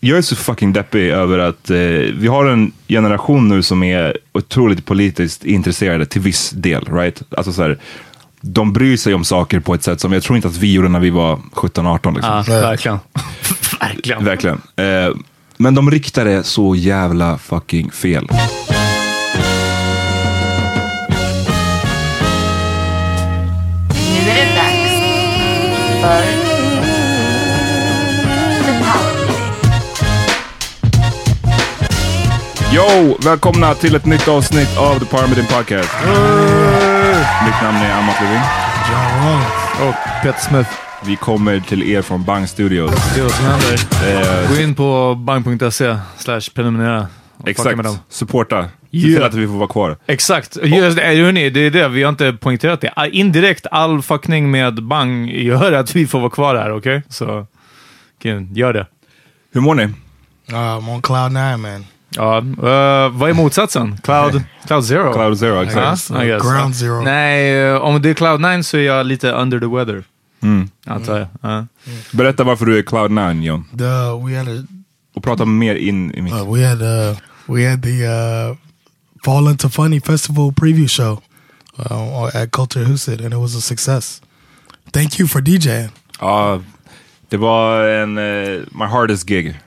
Jag är så fucking deppig över att eh, vi har en generation nu som är otroligt politiskt intresserade till viss del. Right? Alltså så här, de bryr sig om saker på ett sätt som jag tror inte att vi gjorde när vi var 17-18. Liksom. Ja, verkligen. verkligen. Verkligen. Eh, men de riktar det så jävla fucking fel. Nu är det dags för Yo! Välkomna till ett nytt avsnitt av The Power Meeting Podcast. Mitt namn är Amat Levin. Och Peter Smith. Vi kommer till er från Bang Studios. Det är vad som händer. Gå in på bang.se slash prenumerera. och fucka med dem. exakt. Supporta. Se Yeah. till att vi får vara kvar. Exakt. Just, det, hörni, det är det. Vi har inte poängterat det. Indirekt, all fuckning med bang gör att vi får vara kvar här, okej? Så, okej, gör det. Hur mår ni? Uh, I'm on cloud nine, man. Ja, eh, vad är motsatsen? Cloud, cloud zero? Cloud Zero, exakt. Guess. Ground zero. Nej, eh, om det är cloud nine så är jag lite under the weather. Antar jag. Ja. Berätta varför du är Cloud 9, John. The we had a Och prata mer in i mitt... uh, we had uh we had the uh Fall into Funny Festival preview show uh, at Culture Huset, and it was a success. Thank you for DJing. Ja, det var en... eh, my hardest gig.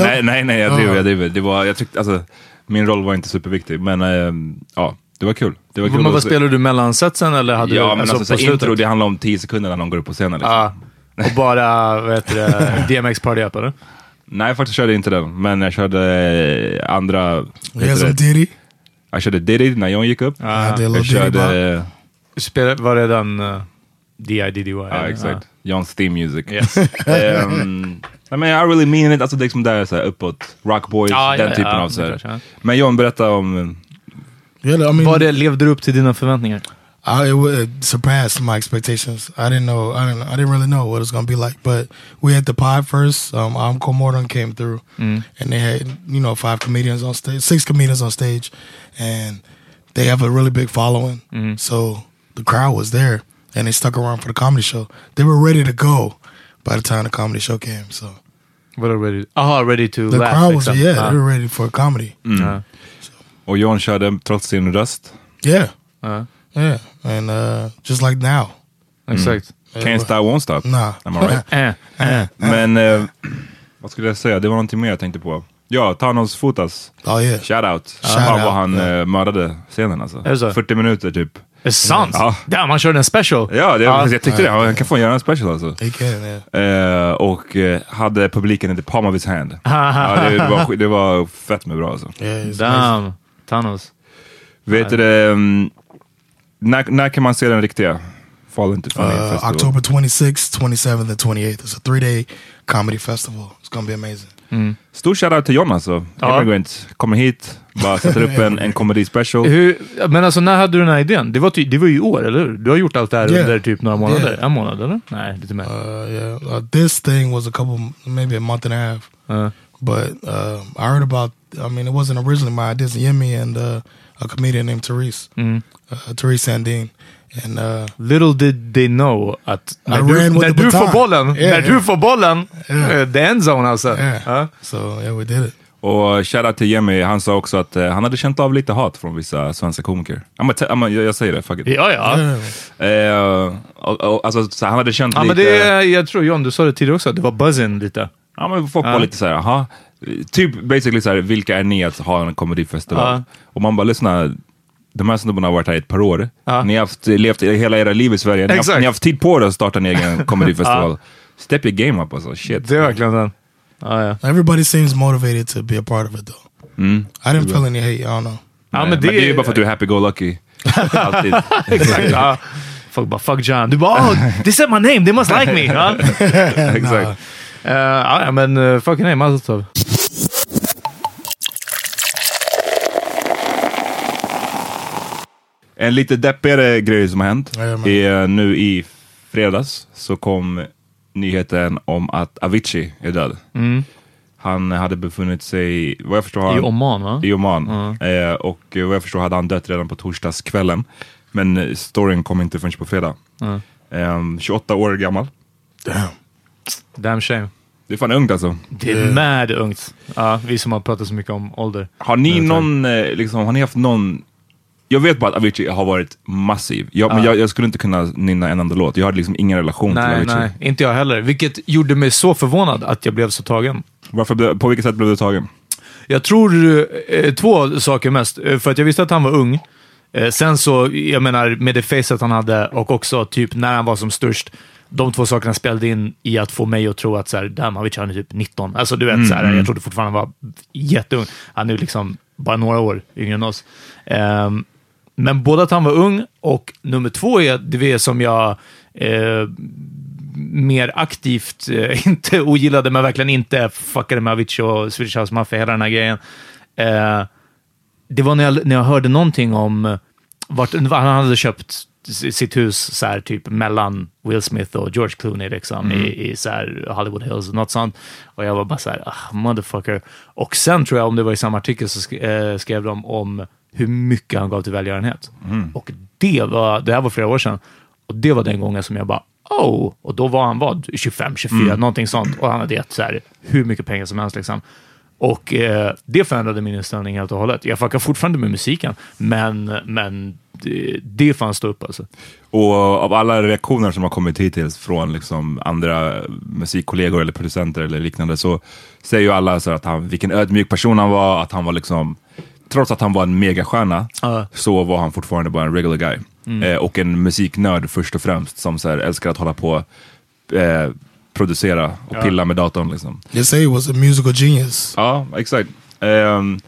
Nej, nej, nej, jag driver, Ja. jag driver. Det var, jag tyckte, alltså, min roll var inte superviktig, men ehm, ja, det var kul. Det var kul Men vad spelar du mellan setsen eller hade Ja, du men alltså, på så här, slutet? intro, det handlar om 10 sekunder när någon går upp på scenen. Liksom. Ja. Och bara, vad heter det, DMX Party App eller? Nej, jag faktiskt körde inte den, men jag körde eh, andra... some det? Diddy. Jag körde Diddy när John gick upp. I did a Jag Diddy körde... bop. Spel, var det den uh, D.I.D.D.Y? Ja, exakt. John's theme music. Yes. um, I mean, I really mean it. Alltså det är liksom där så här uppåt. Rock Boys, Ja, den ja, typen ja, av så det. Men John, berätta om... Yeah, I mean, Var det, levde du upp till dina förväntningar? I, it, it surpassed my expectations. I didn't know. I didn't. I didn't really know what it was gonna be like. But we had the pod first. Um, Amco Morton came through, and they had you know five comedians on stage, six comedians on stage, and they have a really big following. So the crowd was there, and they stuck around for the comedy show. They were ready to go by the time the comedy show came. So Vadå ready? Aha, ready to the laugh. crowd was liksom. yeah, Ja. they were ready for a comedy. Ja. Och John körde trots sin röst. Yeah, Ja. yeah, and uh, just like now, Exakt. Can't stop, won't stop. nah. Am I right? Eh, eh. Men eh, vad skulle jag säga? Det var någonting mer jag tänkte på. Ja, Thanos Fotas. Oh yeah. Shoutout. Shout Fan out, vad han eh, mördade scenen alltså. Är det så? 40 minuter typ. Är det sant? Ja. Damn, han körde en special. Ja, det, Ja. jag tyckte det. Han kan få göra en special alltså. Can, yeah. Eh, och eh, hade publiken in the palm of his hand. ja, det, det, var, det var fett med bra alltså. Yeah. Damn. Thanos. Vet du um, när, när kan man se den riktiga Fallen to Funny Uh, Festival? October 26th, 27th, and 28th. It's a three day comedy festival. It's gonna be amazing. Stor shoutout till John alltså. Ja. Immigrant. Kommer hit, bara sätter upp en, en comedy special. Hur, men alltså, när hade du den här idén? Det var, ty, det var ju i år, eller hur? Du har gjort allt det här Yeah. under typ några månader? Yeah. En månad, eller? Nej, lite mer. Uh, yeah, uh, this thing was a couple, maybe a month and a half. Uh, But uh, I heard about. I mean, it wasn't originally my idea. It's Yemi and uh, a comedian named Therese, mm. uh, Therese Sandine, and uh, Little did they know att när, du, när du får bollen, Yeah, när du yeah. får bollen, Yeah. eh, the end zone alltså. yeah. Ja. So yeah, we did it. Och shoutout till Jimmy, han sa också att eh, han hade känt av lite hat från vissa svenska komiker. I'm a I'm a, jag, jag säger det, fuck it. Ja, ja. Eh, och, och, alltså, så han hade känt ja lite... men det, är- jag tror John, du sa det tidigare också, att det var buzzing lite. Ja, men folk var lite såhär, aha. Typ basically såhär, vilka är ni att ha en komedifestival? Och man bara, lyssna. De här snubbarna har varit här i ett par år. Ja. Ni har haft, levt hela era liv i Sverige. Ni har, haft, ni har haft tid på er att starta en egen komedifestival. Step your game up alltså, shit. Det är verkligen den. Ja, ja. Everybody seems motivated to be a part of it, though. Mm. I didn't feel any hate. I don't know. Ja, men, men det, det är ju bara för att du är happy-go-lucky. Alltid. Exakt. Ja. Folk bara, fuck John. Du bara, oh, they said my name, they must like me. Ja. Exakt. Ja, ja, men uh, fucking nej, mazel En lite deppigare grej som har hänt är nu i fredags så kom nyheten om att Avicii är död. Han hade befunnit sig, vad jag förstår, I han- Oman va? i Oman. Eh, och vad jag förstår hade han dött redan på torsdagskvällen. Men eh, storyn kom inte förrän på fredag. Eh, 28 år gammal. Damn. Damn shame. Det är fan ungt alltså. Det är mad ungt. Ja, vi som har pratat så mycket om ålder. Har ni någon, eh, liksom, har ni haft någon jag vet bara att Avicii har varit massiv. Jag, men jag, jag skulle inte kunna nynna en enda låt. Jag hade liksom ingen relation till Nej, Avicii. nej, inte jag heller. Vilket gjorde mig så förvånad att jag blev så tagen. Varför, på vilket sätt blev du tagen? Jag tror eh, två saker mest. Eh, För att jag visste att han var ung. Eh, sen så, jag menar, med det facet han hade och också typ när han var som störst. De två sakerna spelade in i att få mig att tro att såhär, damn, Avicii han är typ 19. Alltså du vet, såhär, jag trodde fortfarande han var jätteung. Han är ju liksom bara några år yngre än oss. Ehm, men både att han var ung och nummer två är det som jag eh, mer aktivt, eh, inte ogillade, men verkligen inte fuckade med Avicii och Swedish House Mafia, hela den här grejen. Eh, det var när jag, när jag hörde någonting om vart, han hade köpt sitt hus så här, typ mellan Will Smith och George Clooney liksom, i, i så här, Hollywood Hills, något sånt. Och jag var bara så här, ah, motherfucker. Och sen tror jag, om det var i samma artikel, så sk eh, skrev de om hur mycket han gav till välgörenhet. Och det var, det här var flera år sedan, och det var den gången som jag bara, oh! Och då var han vad, 25, 24, någonting sånt. Och han hade gett så här, hur mycket pengar som helst liksom. Och eh, det förändrade min inställning helt och hållet. Jag fuckar fortfarande med musiken, men, men det, det fan stå upp alltså. Och av alla reaktioner som har kommit hittills från liksom andra musikkollegor eller producenter eller liknande så säger ju alla så att han, vilken ödmjuk person han var, att han var liksom, trots att han var en megastjärna Ja. så var han fortfarande bara en regular guy. Eh, och en musiknörd först och främst som så här, älskar att hålla på eh, producera och pilla med datorn. Liksom. They say he was a musical genius. Ja, exakt. Ehm,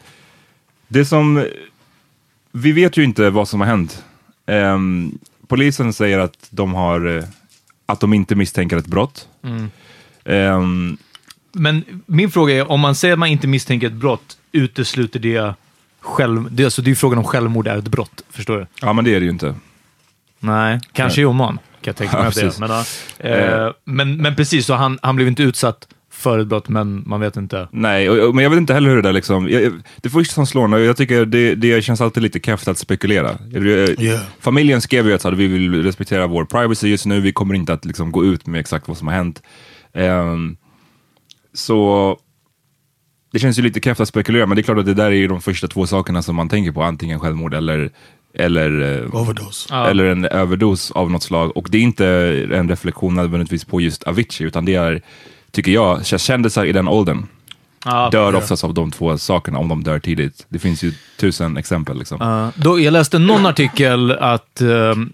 det som... Vi vet ju inte vad som har hänt. Ehm, polisen säger att de har... eh, Att de inte misstänker ett brott. Ehm, Men min fråga är, om man säger att man inte misstänker ett brott, utesluter det själv... Det, alltså, det är ju frågan om självmord är ett brott, förstår du? ja, men det är det ju inte. Nej, kanske i Oman kan jag tänka mig Ja, att det är. Men, ja, eh, men, men precis, så han, han blev inte utsatt för ett brott, men man vet inte. Nej, och, och, men jag vet inte heller hur det där liksom, jag, det första som slår mig, jag tycker det, det känns alltid lite keft att spekulera. Jag- Yeah. Familjen skrev ju att så vi vill respektera vår privacy just nu, vi kommer inte att liksom, gå ut med exakt vad som har hänt. Ehm, så det känns ju lite keft att spekulera, men det är klart att det där är ju de första två sakerna som man tänker på, antingen självmord eller, eller eh, Overdose. eller en överdos av något slag. Och det är inte en reflektion nödvändigtvis på just Avicii, utan det är, tycker jag, kändisar i den åldern Ja, dör oftast av de två sakerna om de dör tidigt. Det finns ju tusen exempel. Liksom. Ja, då, jag läste någon artikel att ehm,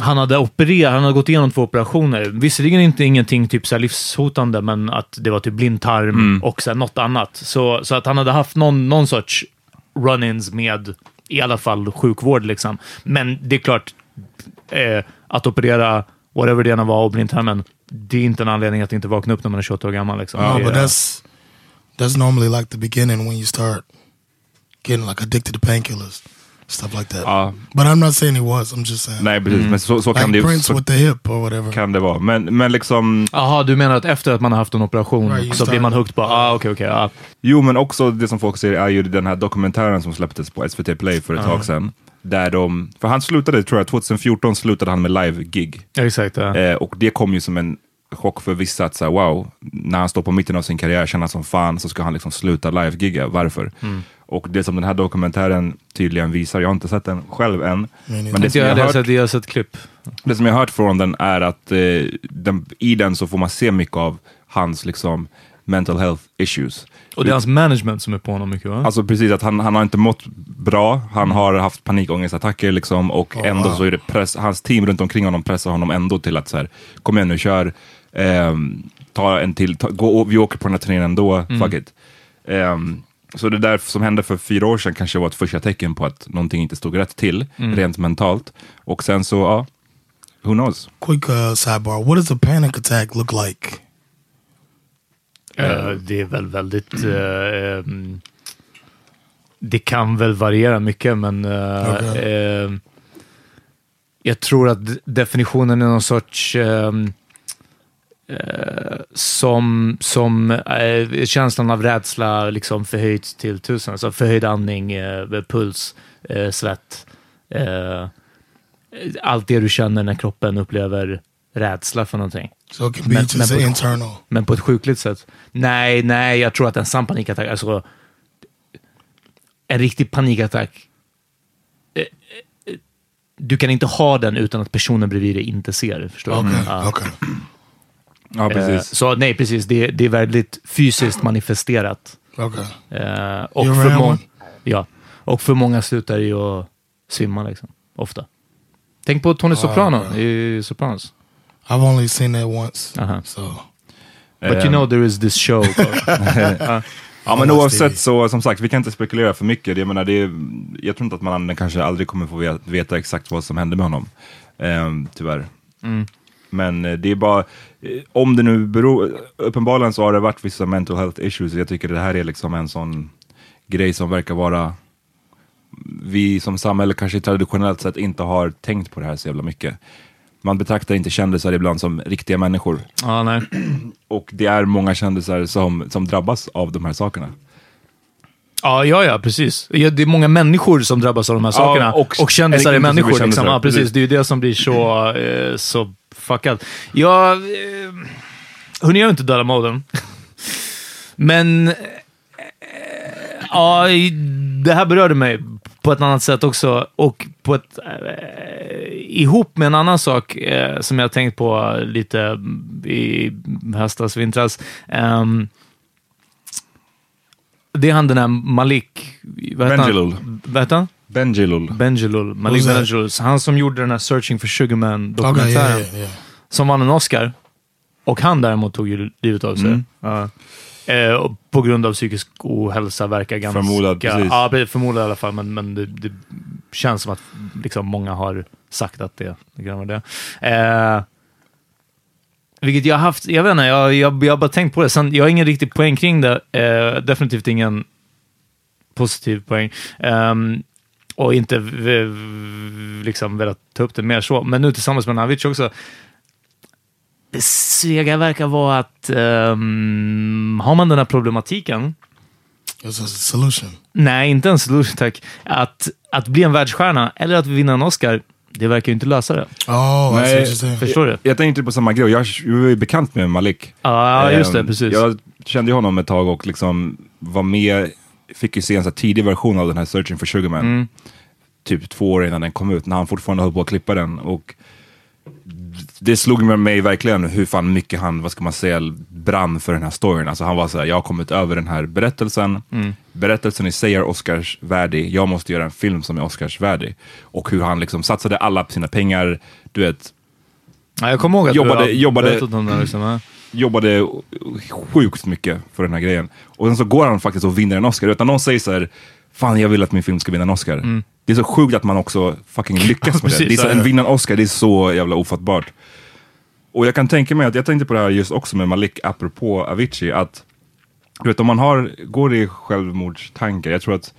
han hade opererat, han hade gått igenom två operationer. Visserligen inte ingenting typ så här livshotande, men att det var typ blindtarm Mm. och så här något annat. Så, så att han hade haft någon, någon sorts run-ins med i alla fall sjukvård. Liksom. Men det är klart, eh, att operera whatever det ena var och blindtarmen, det är inte en anledning att inte vakna upp när man är 28 år gammal. Liksom. No, Det but that's that's normally like the beginning when you start getting like addicted to painkillers, stuff like that. Ja, But I'm not saying he was. I'm just saying. nej, precis. Men så, så kan like det Prince så with the hip or whatever. kan det vara. Men, men liksom, Jaha, du menar att efter att man har haft en operation Right, så blir man hooked på, ah, okej, okej, ja. jo men också det som folk ser är ju den här dokumentären som släpptes på SVT Play för ett tag sedan. Där de, för han slutade, tror jag, 2014 slutade han med live-gig. Exakt. Ja. Eh, och det kom ju som en chock för vissa att säga wow, när han står på mitten av sin karriär, känner som fan, så ska han liksom sluta live-gigga. Varför? Mm. Och det som den här dokumentären tydligen visar, jag har inte sett den själv än, men det som jag, jag hört, sett, jag har sett klipp. det som jag har hört från den är att eh, den, i den så får man se mycket av hans liksom mental health issues. Och det är hans management som är på honom mycket va? Alltså precis, att han, han har inte mått bra, han har haft panikångestattacker liksom och ändå så är det press, hans team runt omkring honom pressar honom ändå till att så här, kom igen nu, kör, ehm, ta en till, ta, gå, vi åker på den här turnén ändå, fuck it. Ehm, så det där som hände för fyra år sedan kanske var ett första tecken på att någonting inte stod rätt till, rent mentalt. Och sen så, ja, who knows? Quick uh, sidebar. What does a panic attack look like? Eh, det är väl väldigt... ehm, det kan väl variera mycket, men eh, Okej. eh, jag tror att definitionen är någon sorts... ehm, eh, som som eh, känslan av rädsla liksom förhöjt till tusen. Alltså förhöjd andning, eh, puls, svett. Allt det du känner när kroppen upplever rädsla för någonting. So it can be Men- just men på- internal. Men på ett sjukligt sätt. Nej, nej, jag tror att en sann panikattack, alltså en riktig panikattack, eh, eh, du kan inte ha den utan att personen bredvid dig inte ser. Förstår du? Okay. Ja. Okay. Ja, Eh, precis. Så nej, precis. Det, det är väldigt fysiskt manifesterat. Okay. Och, för många, ja, och för många slutar det ju att svimma, liksom. ofta. Tänk på Tony Soprano bro. i Sopranos. I've only seen that once. Uh-huh. So But you Ehm, know there is this show. Ja men oavsett så, som sagt, vi kan inte spekulera för mycket. Jag menar, det är, jag tror inte att man kanske aldrig kommer få ve- veta exakt vad som hände med honom. Ehm, tyvärr. Men eh, det är bara, eh, om det nu beror, uppenbarligen så har det varit vissa mental health issues. Jag tycker det här är liksom en sån grej som verkar vara, vi som samhälle kanske traditionellt sett inte har tänkt på det här så jävla mycket. Man betraktar inte kändisar ibland som riktiga människor. ja, nej. Och det är många kändisar som, som drabbas av de här sakerna. Ja, ja, ja, precis. Ja, det är många människor som drabbas av de här sakerna. och- och, kändisar är människor. Liksom. kändisar, Ja, precis. Det är ju det som blir så, eh, så fuckat. Jag... Eh, hörni, jag är inte döda moden. Men... Eh, ja, det här berörde mig på ett annat sätt också. Och på ett... Eh, ihop med en annan sak eh, som jag tänkt på lite i höstas, vintras. Ehm, det är han den här Malik... Vad heter han? Bendjelloul. Vad heter han? Benjilul. Benjelul. Malik? Benjelul. Han som gjorde den här Searching for Sugarman okay, dokumentären. yeah, yeah, yeah. Som vann en Oscar. Och han däremot tog ju livet av sig. Mm. Ja. Eh, på grund av psykisk ohälsa verkar ganska... Förmodad, precis. Ja, förmodad i alla fall. Men, men det, det känns som att liksom, många har sagt att det, det kan vara det. Eh, vilket jag har haft, jag vet inte, jag, jag, jag har bara tänkt på det. Sen, jag har ingen riktig poäng kring det. Eh, definitivt ingen positiv poäng. Ehm, och inte liksom velat ta upp det mer så. Men nu tillsammans med Avicii också. Det sega verkar vara att ehm, har man den här problematiken, It's a solution. nej, inte en solution tack, att, att bli en världsstjärna eller att vinna en Oscar, det verkar ju inte lösa det. Oh, Nej. Förstår du? Jag tänkte på samma grej. Jag, jag var ju bekant med Malik. Ja, just det, Ehm, precis. Jag kände honom ett tag och liksom var med, fick ju se en så tidig version av den här Searching for Sugarman. Mm. Typ två år innan den kom ut, när han fortfarande höll på att klippa den. Och det slog med mig verkligen hur fan mycket han, vad ska man säga, brann för den här storyn. Alltså han var så här, jag har kommit över den här berättelsen. Mm. Berättelsen i sig är Oscars värdig. Jag måste göra en film som är Oscars värdig. Och hur han liksom satsade alla sina pengar, du vet, Ja, jag kommer ihåg att Jobbade- du jobbade- om det. Liksom, ja. jobbade sjukt mycket för den här grejen. Och sen så går han faktiskt och vinner en Oscar. När någon säger så här, fan jag vill att min film ska vinna en Oscar. Det är så sjukt att man också fucking lyckas med det. Det är så, en ja. vinna en Oscar, det är så jävla ofattbart. Och jag kan tänka mig att, jag tänkte på det här just också med Malik, apropå Avicii, att du vet om man har, går i självmordstankar, jag tror att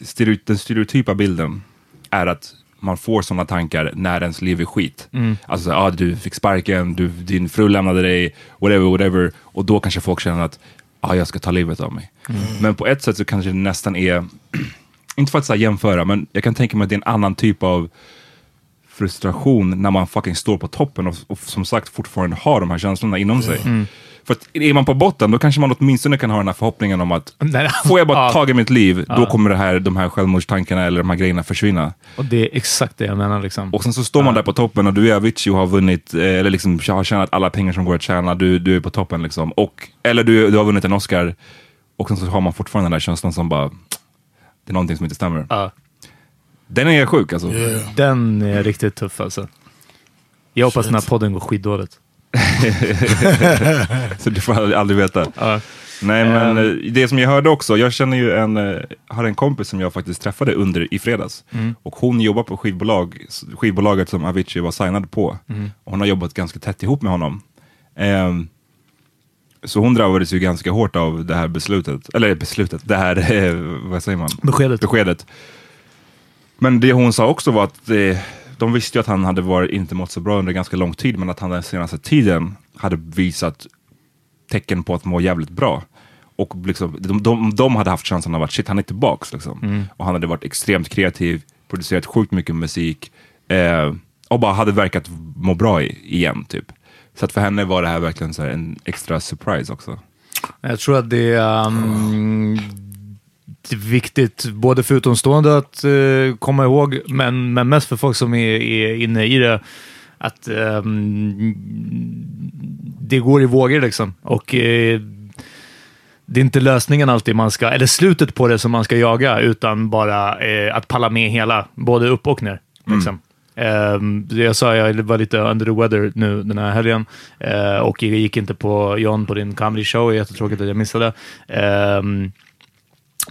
stereo, den stereotypa bilden är att man får sådana tankar när ens liv är skit. Alltså, ah, du fick sparken, du, din fru lämnade dig, whatever, whatever. Och då kanske folk känner att ah, jag ska ta livet av mig. Men på ett sätt så kanske det nästan är, inte för att så jämföra, men jag kan tänka mig att det är en annan typ av frustration när man fucking står på toppen och, och som sagt fortfarande har de här känslorna inom sig. För att är man på botten, då kanske man åtminstone kan ha den här förhoppningen om att Nej, får jag bara ja. tag i mitt liv, då kommer det här, de här självmordstankarna eller de här grejerna försvinna. Och det är exakt det jag menar. Liksom. Och sen så står man där på toppen och du är Avicii och har vunnit, eh, eller liksom har tjänat alla pengar som går att tjäna, du, du är på toppen liksom. Och, eller du, du har vunnit en Oscar, och sen så har man fortfarande den där känslan som bara, det är någonting som inte stämmer. Ja. Den är sjuk alltså. Yeah. Den är riktigt tuff alltså. Jag hoppas den här podden går skitdåligt. Så du får aldrig veta. Ja. Nej men eh, det som jag hörde också, jag känner ju en, eh, har en kompis som jag faktiskt träffade under i fredags. Mm. Och hon jobbar på skivbolag, skivbolaget som Avicii var signad på. Mm. Och hon har jobbat ganska tätt ihop med honom. Ehm, så hon drabbades ju ganska hårt av det här beslutet, eller beslutet, det här, eh, vad säger man? Beskedet. Beskedet. Men det hon sa också var att eh, de visste ju att han hade varit, inte mått så bra under ganska lång tid, men att han den senaste tiden hade visat tecken på att må jävligt bra. Och liksom, de, de, de hade haft känslan av att shit, han är tillbaks. Liksom. Och han hade varit extremt kreativ, producerat sjukt mycket musik eh, och bara hade verkat må bra i, igen. Typ. Så att för henne var det här verkligen så här en extra surprise också. Jag tror att det ehm, är, um, viktigt, både för utomstående att uh, komma ihåg, men, men mest för folk som är, är inne i det, att um, det går i vågor liksom. Och uh, det är inte lösningen alltid man ska, eller slutet på det som man ska jaga, utan bara uh, att palla med hela, både upp och ner. Liksom. Mm. Ehm, det jag sa, jag var lite under the weather nu den här helgen eh, och jag gick inte på John på din comedy show. Jättetråkigt att jag missade. Ehm,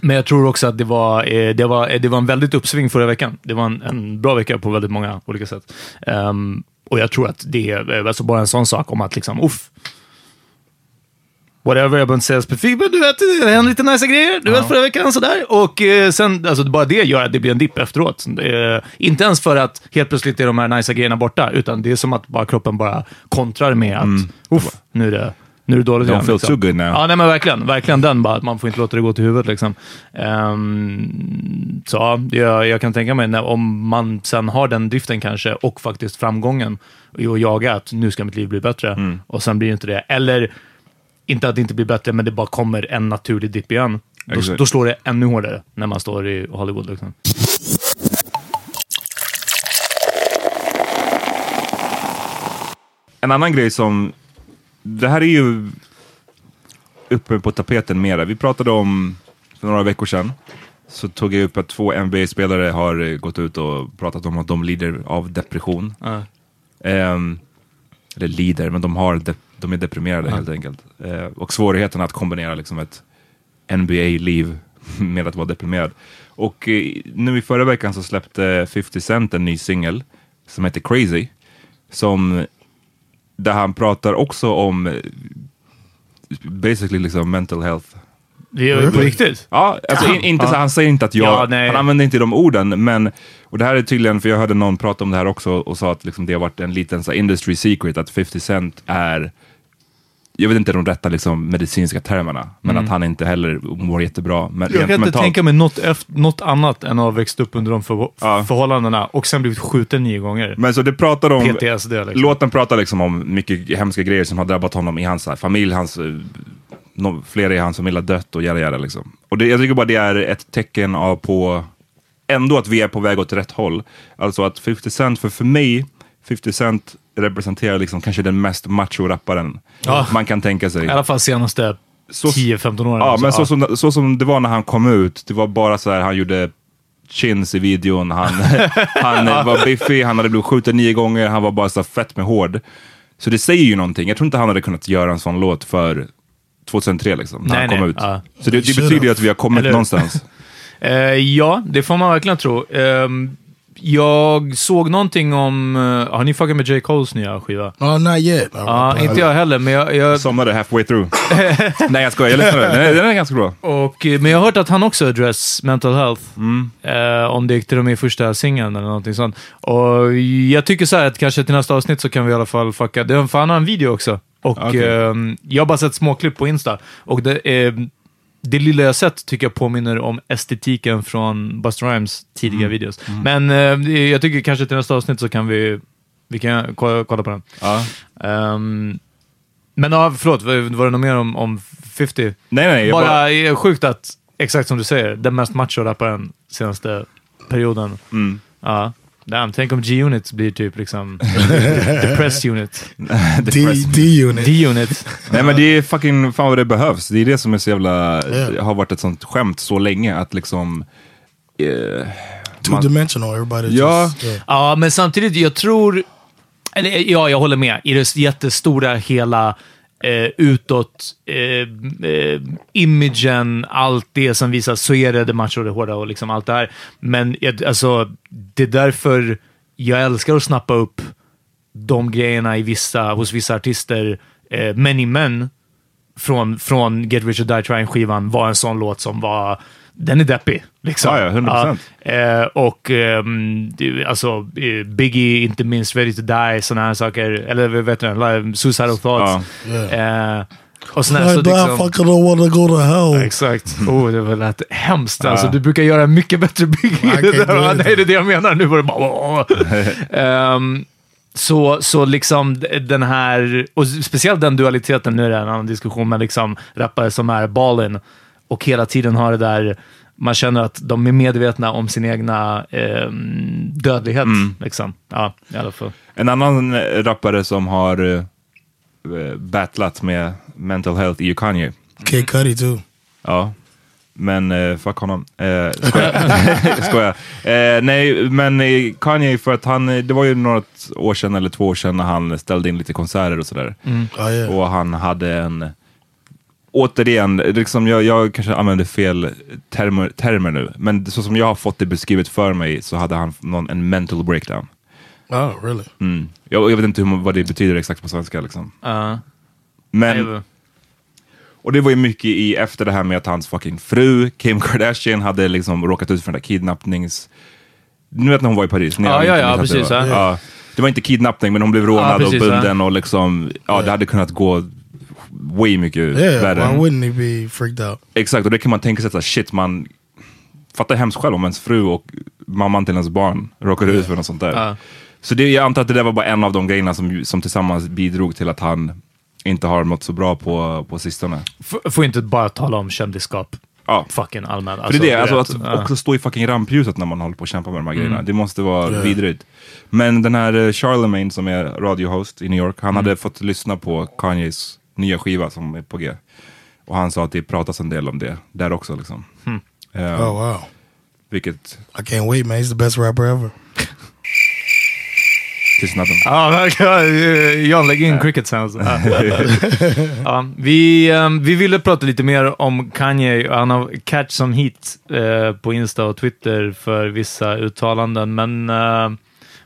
men jag tror också att det var, eh, det var, eh, det var en väldigt uppsving förra veckan. Det var en, en bra vecka på väldigt många olika sätt. Um, och jag tror att det är eh, alltså bara en sån sak om att liksom, uff. Whatever, jag behöver inte säga specifikt, men du vet, det händer lite nice grejer. Du vet, förra veckan sådär. Och eh, sen, alltså bara det gör att det blir en dipp efteråt. Eh, inte ens för att helt plötsligt är de här nice grejerna borta, utan det är som att bara kroppen bara kontrar med att, uff, nu är det, nu är det dåligt Don't feel too good now. Ja, nej men verkligen. Verkligen den bara, att man får inte låta det gå till huvudet liksom. Ehm, så ja, jag, jag kan tänka mig när, om man sen har den driften kanske och faktiskt framgången att jaga att nu ska mitt liv bli bättre Mm. och sen blir det inte det. Eller inte att det inte blir bättre, men det bara kommer en naturlig dipp igen. Då, då slår det ännu hårdare när man står i Hollywood. Liksom. En annan grej som, det här är ju uppe på tapeten mera. Vi pratade om, för några veckor sedan, så tog jag upp att två NBA-spelare har gått ut och pratat om att de lider av depression. Ja. Ehm, eller lider, men de, har de, de är deprimerade helt enkelt. Eh, och svårigheten att kombinera liksom ett NBA-liv med att vara deprimerad. Och eh, nu i förra veckan så släppte 50 Cent en ny singel som heter Crazy. Som, där han pratar också om eh, basically liksom mental health Det är på riktigt? Ja, alltså in, inte så, han säger inte att jag, Ja, nej. han använder inte de orden, men, och det här är tydligen, för jag hörde någon prata om det här också och sa att liksom, det har varit en liten så industry secret att 50 Cent är, jag vet inte de rätta liksom, medicinska termerna, men att han inte heller mår jättebra. Men, Mm. Jag kan inte mentalt. tänka mig något, efter, något annat än att ha växt upp under de för, Ja. förhållandena och sen blivit skjuten nio gånger. Men så det pratar om, PTSD liksom. låten pratar liksom om mycket hemska grejer som har drabbat honom i hans här, familj, hans, eh, no, flera i hans familj har dött och jada jada liksom. Och det, jag tycker bara det är ett tecken av på, ändå att vi är på väg åt rätt håll. Alltså att 50 Cent, för, för mig, 50 Cent representerar liksom kanske den mest macho-rapparen Ja. man kan tänka sig. I alla fall senaste Så- 10-15 åren. Ja, alltså. men så som, så som det var när han kom ut, det var bara så här, han gjorde chins i videon, han, han var biffig, han hade blivit skjuten nio gånger, han var bara så fett med hård. Så det säger ju någonting. Jag tror inte han hade kunnat göra en sån låt för 2003 liksom, när Nej, han kom nej, ut. ja. Så det, det betyder ju att vi har kommit Eller någonstans. Eh, ja, det får man verkligen tro. Ehm, jag såg någonting om... eh, har ni fuckat med J. Coles nya skiva? Oh, not yet. Ja, inte jag heller, men jag... jag Somnade halfway through. nej jag skojar, jag lyssnade. Den är, den är ganska bra. och, eh, men jag har hört att han också address mental health. Mm. Eh, om det gick till och med i första singeln eller någonting sånt. Och jag tycker så här att kanske till nästa avsnitt så kan vi i alla fall fucka. Det, för han har en video också. Och Okej. ehm, jag har bara sett småklipp på Insta. Och det, är det lilla jag sett tycker jag påminner om estetiken från Busta Rhymes tidiga Mm. videos. Men eh, jag tycker kanske till nästa avsnitt så kan vi, vi kan kolla, kolla på den. Ja. Ehm, men ja, förlåt, var, det något mer om, om 50? Nej nej, jag bara, bara, sjukt att, exakt som du säger, den mest macho-rapparen senaste perioden. Mm. Ja. Damn, tänk om G-Unit blir typ liksom Depressed Unit. D-unit. D-Unit. Nej men det är fucking, fan vad det behövs. Det är det som är så jävla, Yeah. har varit ett sånt skämt så länge att liksom... eh, man- Two-dimensional. Everybody Ja. just... Yeah. Ja, men samtidigt, jag tror... Eller, ja, jag håller med. I det jättestora hela eh, utåt, eh, eh, imagen, allt det som visas, så är det det macho och det hårda och liksom allt det här. Men jag- alltså, det är därför jag älskar att snappa upp de grejerna i vissa, hos vissa artister. Eh, Many Men från, från Get Rich or Die Trying-skivan var en sån låt som var... Den är deppig. Liksom. Ja, ja, 100%. Ja, eh, och ehm, det- alltså, eh, Biggie, inte minst Ready to Die, sådana här saker. Eller vad vet du, like, Suicidal Thoughts. Eh, och såna här, så I die, liksom, fucker don't wanna go to hell. Exakt. Oh, det var lät hemskt. Alltså, du brukar göra mycket bättre Biggie. Can't do Nej, det är det jag menar. Nu var det bara... Ehm, så, så liksom den här, och speciellt den dualiteten, nu är det en annan diskussion, men liksom rappare som är ballin och hela tiden har det där, man känner att de är medvetna om sin egna ehm, dödlighet. Liksom. Ja, i alla fall. En annan eh, rappare som har uh, battlat med mental health är ju Kanye. Kid Cudi too. Ja. Men uh, fuck honom. Uh, skojar. skojar. Eh, nej, men eh, Kanye för att han, eh, det var ju några år sedan eller två år sedan när han ställde in lite konserter och sådär. Oh yeah. Och han hade en, återigen, liksom jag, jag kanske använder fel termer, termer nu, men så som jag har fått det beskrivet för mig så hade han någon, en mental breakdown. Oh really? Mm. Jag, jag vet inte hur, vad det betyder exakt på svenska. Liksom. Ja, Men, och det var ju mycket i efter det här med att hans fucking fru, Kim Kardashian, hade liksom råkat ut för den där kidnappnings... Nu vet när hon var i Paris. Ni Ja, ja, det, precis, ja. Det var inte kidnappning, men hon blev rånad Ja, precis, och bunden och liksom, ja det hade kunnat gå way mycket Yeah. värre. Why wouldn't he be freaked out? Exakt, och det kan man tänka sig att shit, man fattar hemskt själv om ens fru och mamman till ens barn råkar ut för något sånt där. Ja. Så det, jag antar att det där var bara en av de grejerna som, som tillsammans bidrog till att han inte har mått så bra på, på sistone. F- får inte bara tala om kändisskap. Ja. Fucking allmänt. För det är det, alltså, vet, att ja. också stå i fucking rampljuset när man håller på att kämpa med de här grejerna. Det måste vara Ja. vidrigt. Men den här eh, Charlemagne som är radiohost i New York, han hade fått lyssna på Kanyes nya skiva som är på G. Och han sa att det pratas en del om det där också. Liksom. Eh, Oh wow. Vilket, I can't wait, man. He's the best rapper ever. tystnaden. Ja, verkligen. John, lägg in cricket sounds. Ja. vi, ehm, vi ville prata lite mer om Kanye. Han har catch some heat eh, på Insta och Twitter för vissa uttalanden, men eh,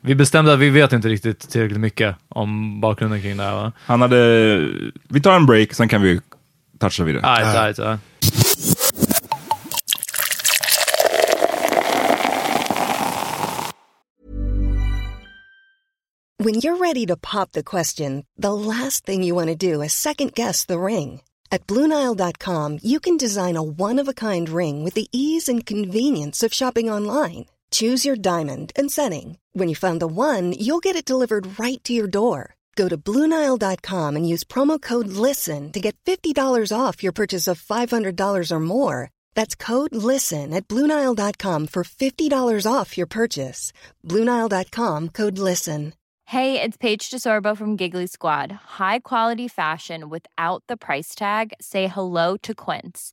vi bestämde att vi vet inte riktigt tillräckligt mycket om bakgrunden kring det här va? Han hade... Vi tar en break, sen kan vi toucha vidare. det. Ajt, ajt, ajt. When you're ready to pop the question, the last thing you want to do is second guess the ring. At BlueNile.com you can design a one-of-a-kind ring with the ease and convenience of shopping online. Choose your diamond and setting. When you find the one, you'll get it delivered right to your door. Go to Bluenile.com and use promo code LISTEN to get $50 off your purchase of $500 or more. That's code LISTEN at Bluenile.com for $50 off your purchase. Bluenile.com code LISTEN. Hey, it's Paige DeSorbo from Giggly Squad. High quality fashion without the price tag. Say hello to Quince.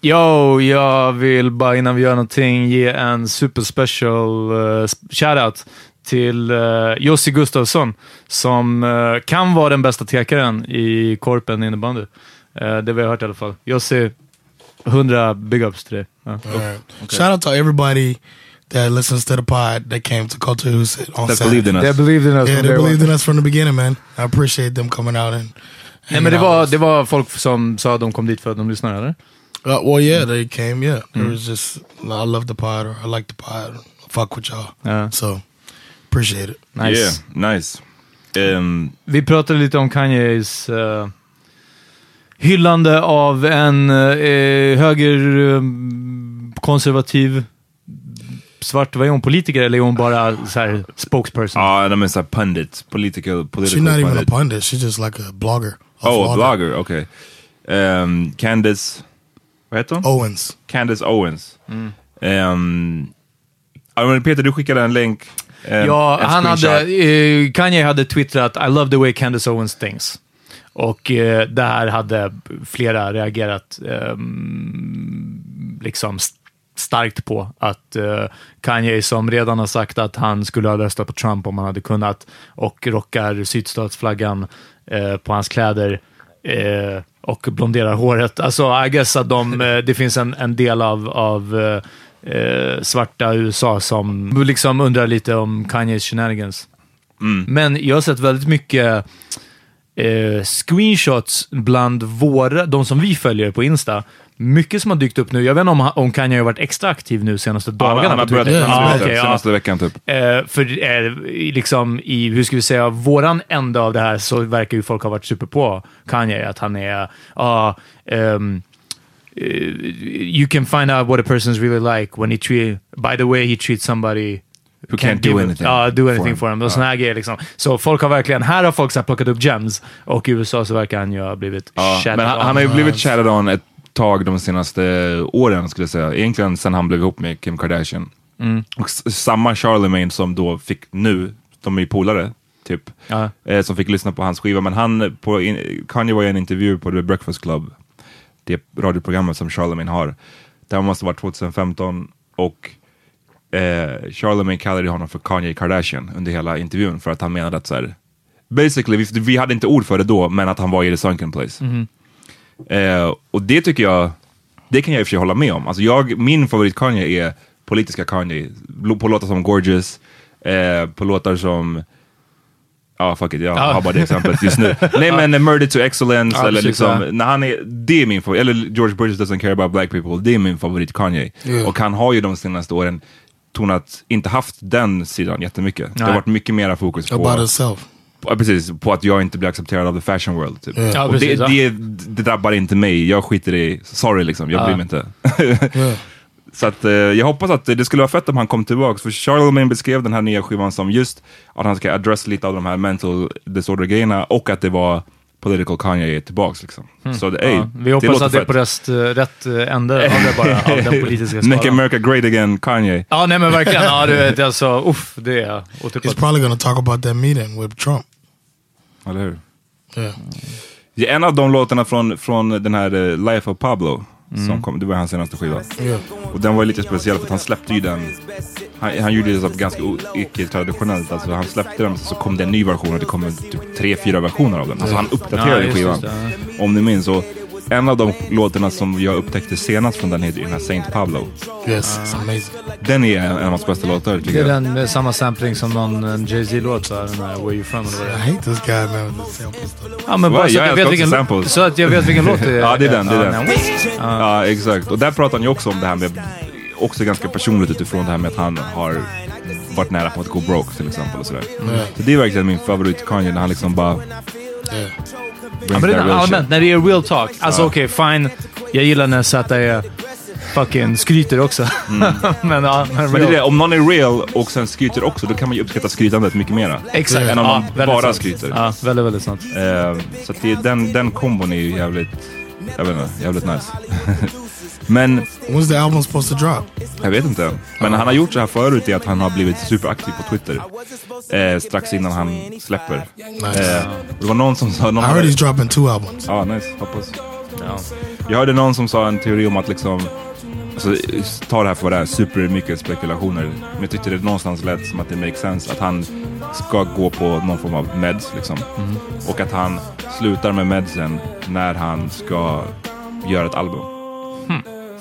Yo, jag vill bara innan vi gör någonting ge en super special uh, shoutout till uh, Jussi Gustafsson som uh, kan vara den bästa tekaren i korpen innebandy. Uh, det vi har hört i alla fall. Jussi, 100 big ups till dig. All right. Shout out to everybody that listens to the pod that came to Culturehuset on That Saturday. believed in us. They believed in us Yeah, they believed in us from the beginning, man. I appreciate them coming out and. Nej, men det var, det var folk som sa att de kom dit för att de lyssnade, eller? Uh, well, yeah, they came. Yeah, Mm. it was just I love the pod, or I like the pod. Fuck with y'all. Yeah. So appreciate it. Nice. Yeah, nice. Um, Vi pratade lite om Kanyes eh, hyllande av en uh, höger eh, konservativ svart, vad är hon, politiker eller är hon bara så här, spokesperson? Ja, de är såhär pundit. Political, political She's not even a pundit. pundit. She's just like a blogger. A Oh, a vlogger. blogger, okej. Um, Candace, vad heter hon? Owens. Candace Owens. Mm. Um, ja, Peter, du skickade en länk. um, Ja, en han screenshot. hade, eh, Kanye hade twittrat I love the way Candace Owens thinks. Och eh, där hade flera reagerat ehm, liksom st- starkt på att eh, Kanye, som redan har sagt att han skulle ha röstat på Trump om han hade kunnat, och rockar sydstatsflaggan eh, på hans kläder eh, och blonderar håret. Alltså, I guess att de, eh, det finns en, en del av, av eh, eh, svarta USA som liksom undrar lite om Kanyes shenanigans. Men jag har sett väldigt mycket eh, screenshots bland våra, de som vi följer på Insta. Mycket som har dykt upp nu. Jag vet inte om, om Kanye har varit extra aktiv nu senaste Ja, dagarna. han har börjat Twitter. ja, Ja, ja. senaste veckan typ. Eh, för eh, liksom i, hur ska vi säga, våran ända av det här så verkar ju folk ha varit super på Kanye. Att han är, ja, ehm, eh, you can find out what a person's really like when he treat, by the way he treats somebody Who can't do give- anything Ja, do anything for him. Och såna här grejer liksom. Så folk har verkligen, här har folk så här plockat upp gems och i USA så verkar han ju ha blivit Ja, shattered men han, har ju blivit chatted on ett tag de senaste åren skulle jag säga. Egentligen sen han blev ihop med Kim Kardashian. Mm. Och samma Charlemagne som då fick nu, de är ju polare, typ. Ja. Eh, som fick lyssna på hans skiva. Men han, på in, Kanye var i en intervju på The Breakfast Club, det radioprogrammet som Charlemagne har. Det här måste ha varit 2015 och eh, Charlemagne kallade honom för Kanye Kardashian under hela intervjun för att han menade att så här, basically, vi, vi hade inte ord för det då, men att han var i the sunken place. Eh, och det tycker jag, det kan jag i och för sig hålla med om. Alltså jag, min favorit Kanye är politiska Kanye. På låtar som Gorgeous, eh, på låtar som Ja, fuck it, jag Ja. har bara det exemplet just nu. Nej men eh, Murder to Excellence, Ja, eller precis, liksom, ja. när han är, det är min favorit. Eller George Bush doesn't care about black people, det är min favorit Kanye. Yeah. Och han har ju de senaste åren tonat, inte haft den sidan jättemycket. Det har Nej. varit mycket mera fokus på... About herself. Ja, precis, på att jag inte blir accepterad av the fashion world. Typ. Ja. Ja, och det, precis, ja. det, det drabbar inte mig, jag skiter i, sorry liksom, jag Ja. bryr mig inte. Så att, eh, jag hoppas att det skulle vara fett om han kom tillbaka. För Charlemagne beskrev den här nya skivan som just att han ska address lite av de här mental disorder-grejerna och att det var political Kanye tillbaks. Liksom. Så det, ey, Mm. Ja, vi hoppas låter att det är på rest, rätt eh, ände av det bara, av den politiska Make skalan. America great again, Kanye. Ja, nej men verkligen. Ja, du vet, alltså, uff, det är He's otippat. probably going to talk about that meeting with Trump. Eller hur? Yeah. Det är en av de låtarna från, från den här eh, Life of Pablo. Som kom, det var hans senaste skiva. Yeah. Och den var lite speciell för att han släppte ju den. Han, han gjorde det så ganska icke-traditionellt. Alltså han släppte den så kom det en ny version och det kom typ tre, fyra versioner av den. Alltså han uppdaterade Ja, skivan. det, Om ni minns. Och en av de låtarna som jag upptäckte senast från den heter den här Saint Pablo. Yes, it's amazing. Den är en av hans bästa låtar Det tycker är jag. den med samma sampling som någon en Jay-Z-låt, den här Where You From eller vad det I är. hate this guy, man, with the samples. Ja, men bara så, jag att jag älskar vet också vilken, samples. så att jag vet vilken låt det är. Ja, det är den, det är den. Ja, Ja, exakt. Och där pratar han ju också om det här med, också ganska personligt utifrån det här med att han har varit nära på att gå broke till exempel och sådär. Så det är verkligen min favorit Kanye när han liksom bara... Yeah. Ja, men det är real allmänt, shit. när det är real talk. Alltså Ja. okej, fine. Jag gillar när Zäta är fucking skryter också. men ja, men Mm. Men det är det, om någon är real och sen skryter också, då kan man ju uppskatta skrytandet mycket mera. Exakt. Än om Ja, väldigt bara sant. skryter. Ja, väldigt, väldigt sant. Eh, så att det, den, den kombon är ju jävligt, jag vet inte, jävligt nice. Men When's the album supposed to drop? Jag vet inte. Men han har gjort så här förut i att han har blivit superaktiv på Twitter. Eh, strax innan han släpper. Nice. Eh, det var någon som sa... Någon I heard he's dropping two albums. Ja, nice. Hoppas. Ja. Jag hörde någon som sa en teori om att liksom, alltså, ta det här för vad det är, supermycket spekulationer. Men jag tyckte det någonstans lät som att det makes sense att han ska gå på någon form av meds liksom. Och att han slutar med medsen när han ska göra ett album.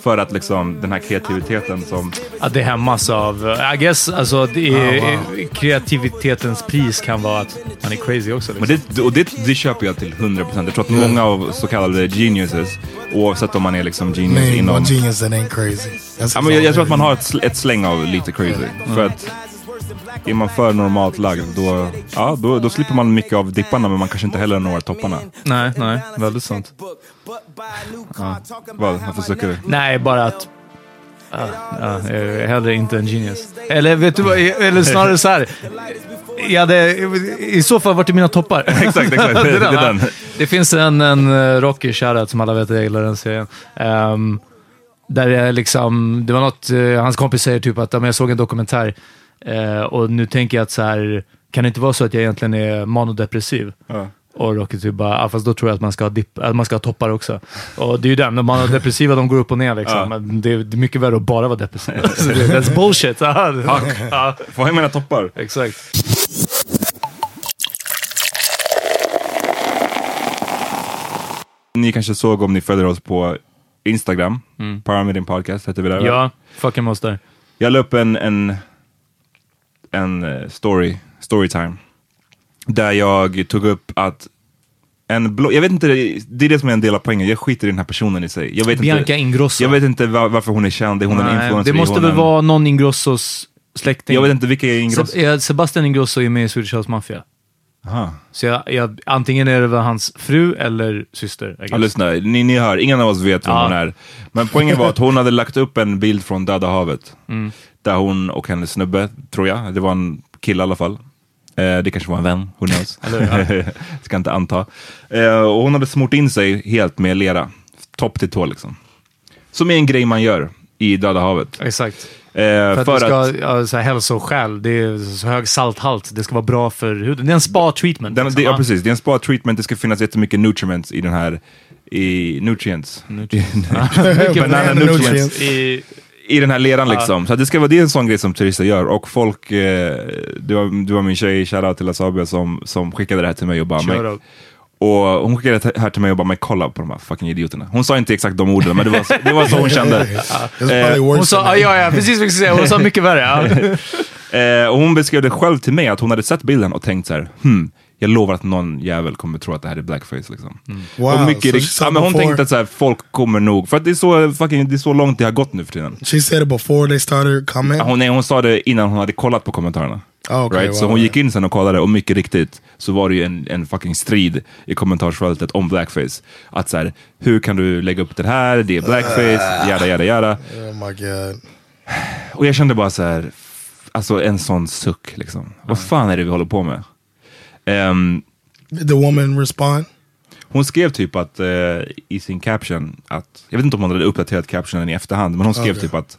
För att liksom den här kreativiteten som... Att det hämmas av... uh, I guess, alltså, det är, Ah, wow. kreativitetens pris kan vara att man är crazy också. Liksom. Men det, och det, det köper jag till 100%. Jag tror att många av så kallade geniuses, oavsett om man är liksom genius Name inom... one genius that ain't crazy. Ja, men jag, jag tror att man har ett, ett släng av lite crazy. För att är man för normalt lagd, då, ja, då, då slipper man mycket av dipparna, men man kanske inte heller når topparna. Nej, nej. Väldigt sant. Vad? Varför suckar du? Nej, bara att... Ja, ja, jag är hellre inte en genius. Eller vet du vad? Eller snarare så här. Jag hade i så fall varit i mina toppar. Exakt, exakt. Det, det, är ja. den. Det finns en, en uh, Rocky shoutout som alla vet, jag gillar den serien. Ehm, där det är liksom, det var något, eh, hans kompis säger typ att jag såg en dokumentär eh, och nu tänker jag att så här, kan det inte vara så att jag egentligen är manodepressiv? Ja. Och Rocky typ bara, ah, fast då tror jag att man ska ha, dipp, att man ska ha toppar också. Och det är ju den, de manodepressiva de går upp och ner liksom. Ja. Men det, är, det är mycket värre att bara vara depressiv. That's bullshit. Ja, Får jag mina toppar? exakt. Ni kanske såg om ni följer oss på Instagram. Paramedian Podcast heter vi där. Ja, fucking måste. Jag la upp en, en, en eh, story, storytime. Där jag tog upp att en blogg, jag vet inte, det är det som är en del av poängen. Jag skiter i den här personen i sig. Jag vet Bianca inte, Ingrosso. Jag vet inte var, varför hon är känd. Är hon en Nej, influencer? det måste väl en, vara någon Ingrossos släkting. Jag vet inte vilka är Ingrosso. Se- Sebastian Ingrosso är med i Swedish House Mafia. Aha. Så jag, jag, antingen är det väl hans fru eller syster. Ja, lyssna, ni, ni hör, ingen av oss vet vem Ja. hon är. Men poängen var att hon hade lagt upp en bild från Döda havet. Mm. Där hon och hennes snubbe, tror jag, det var en kille i alla fall. Eh, det kanske var en vän, who knows. Ska inte anta. Eh, och hon hade smort in sig helt med lera. Topp till tå liksom. Som är en grej man gör i Döda havet. Exakt. Eh, För att för det ska, att ja, så här, hälsoskäl, det är så hög salthalt, det ska vara bra för huden. Det är en spa-treatment. den, liksom. det, ja, precis, det är en spa treatment, det ska finnas jättemycket nutrients i den här, i nutrients. Mycket Banana nutrients. I, i den här leran liksom. Så det, ska vara, det är en sån grej som turister gör. Och folk, eh, det, var, det var min tjej, shoutout till Asabia, som, som skickade det här till mig och bara, Shoutout. och hon skickade det här till mig och bara, men kolla på de här fucking idioterna. Hon sa inte exakt de orden, men det var, så- det var så hon kände. Worse hon sa, ja, ja, precis vad jag säga. Hon sa mycket värre. Ja. Eh, och hon beskrev det själv till mig, att hon hade sett bilden och tänkt så här, hmm, jag lovar att någon jävel kommer tro att det här är blackface. Liksom. Wow, och mycket so ja, men hon before- tänkte att så här, folk kommer nog, för att det är, så, fucking, det är så långt det har gått nu för tiden. She said it before they started coming. Ja, Hon, nej, hon sa det innan hon hade kollat på kommentarerna. Oh, okay, right? Så wow, hon wow. gick in sen och kollade och mycket riktigt så var det ju en, en fucking strid i kommentarsfältet om blackface. Att så här, hur kan du lägga upp det här? Det är blackface, jada jada jada. Oh my god. Och jag kände bara så här, alltså en sån suck liksom. Vad fan är det vi håller på med? Did the woman respond? hon skrev typ att eh, i sin caption att, jag vet inte om hon hade uppdaterat captionen i efterhand, men hon skrev Okej. typ att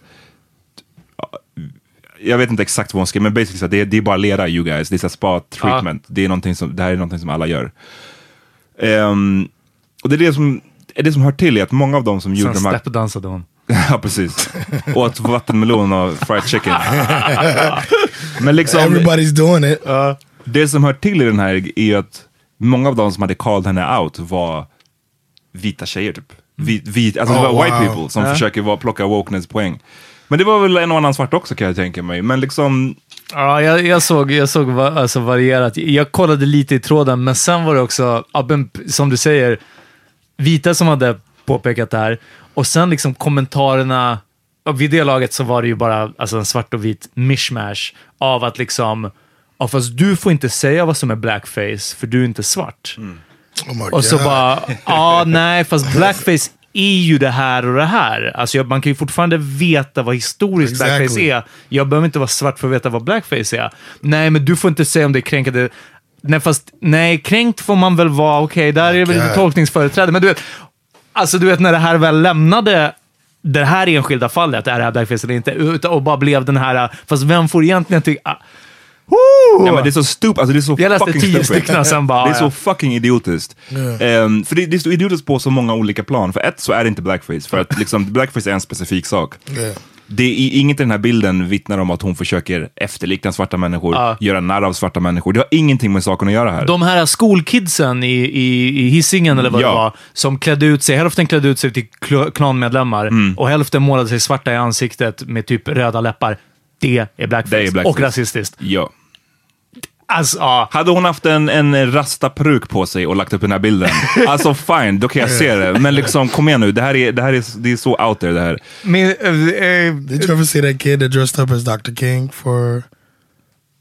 jag vet inte exakt vad hon skrev, men basically så det, det är bara lera you guys, det är spa treatment. Det, är någonting som, det här är någonting som alla gör. Ehm, och det är det som, är det som hör till i att många av dem som gjorde Sen de här... steppdansade hon. ja, precis. Åt vattenmelon och fried chicken. men liksom... Everybody's doing it. Det som hör till i den här är ju att många av de som hade called henne out var vita tjejer typ. Vit, vit, alltså det Oh, var white wow. people som Ja. försöker vara, plocka wokeness-poäng. Men det var väl en och annan svart också kan jag tänka mig. Men liksom, Ja, jag, jag såg, jag såg va, alltså varierat. Jag kollade lite i tråden, men sen var det också, som du säger, vita som hade påpekat det här. Och sen liksom kommentarerna, vid det laget så var det ju bara alltså en svart och vit mishmash av att liksom, ja, fast du får inte säga vad som är blackface, för du är inte svart. Oh my Och så god. bara, ja nej, fast blackface är ju det här och det här. Alltså jag, man kan ju fortfarande veta vad historiskt Exactly. blackface är. Jag behöver inte vara svart för att veta vad blackface är. Nej, men du får inte säga om det är kränkande. Nej, fast nej, kränkt får man väl vara. Okej, där är det väl lite tolkningsföreträde. Men du vet, alltså du vet när det här väl lämnade det här enskilda fallet, är det här blackface eller inte, och bara blev den här, fast vem får egentligen tycka... Ja, men det är så stupid, alltså det är så Jag läste fucking tio stycken sen bara, Det är så fucking idiotiskt. Ehm, för det, det är så idiotiskt på så många olika plan. För ett så är det inte blackface, för att liksom, blackface är en specifik sak. Yeah. Det är inget i den här bilden vittnar om att hon försöker efterlikna svarta människor, Ja. göra narr av svarta människor. Det har ingenting med saken att göra här. De här skolkidsen i, i, i Hisingen, eller vad Ja. det var, som klädde ut sig, hälften klädde ut sig till kl- klanmedlemmar Mm. och hälften målade sig svarta i ansiktet med typ röda läppar. Det är blackface. Det är blackface. Och rasistiskt. Ja. Alltså, ja. Hade hon haft en, en rasta peruk på sig och lagt upp den här bilden, alltså fine, då kan jag se det. Men liksom, kom igen nu, det här är, det här är, det är så out there det här. Men, eh, eh, Did you ever see that kid that dressed up as Dr. King for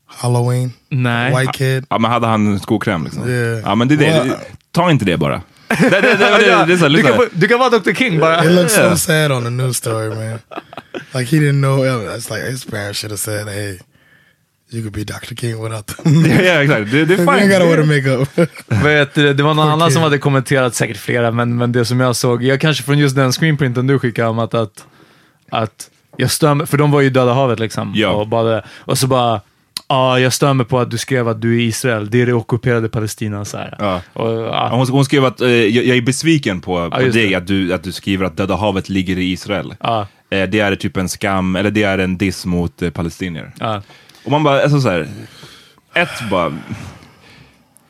Halloween? nej. White kid. Ja, men hade han skokräm liksom? Yeah. Ja, men det är det. Well, Ta inte det bara. Det, det, det, det, det, är så här, du, kan, få- du kan vara Dr. King bara. It looks Yeah. so sad on the news story, man. Like he didn't know. It's like his parents should have said, "Hey, you could be Dr. King without them. Ja, ja, exakt. Det, det är you ain't gotta wear the fine. makeup." Vet, du, det var någon annan som hade kommenterat, säkert flera, men, men det som jag såg, jag kanske från just den screenprinten du skickade om att, att, att jag stör för de var ju i Döda havet liksom. Ja. Och, badade. och så bara, ja, jag stör mig på att du skrev att du är Israel, det är det ockuperade Palestina. Så här. Ja. Och, ja. Hon, hon skrev att eh, jag, jag är besviken på, på just dig, det. att du, att du skriver att Döda havet ligger i Israel. Ja. Eh, det är typ en skam, eller det är en diss mot eh, palestinier. Och man bara, alltså så här, ett bara...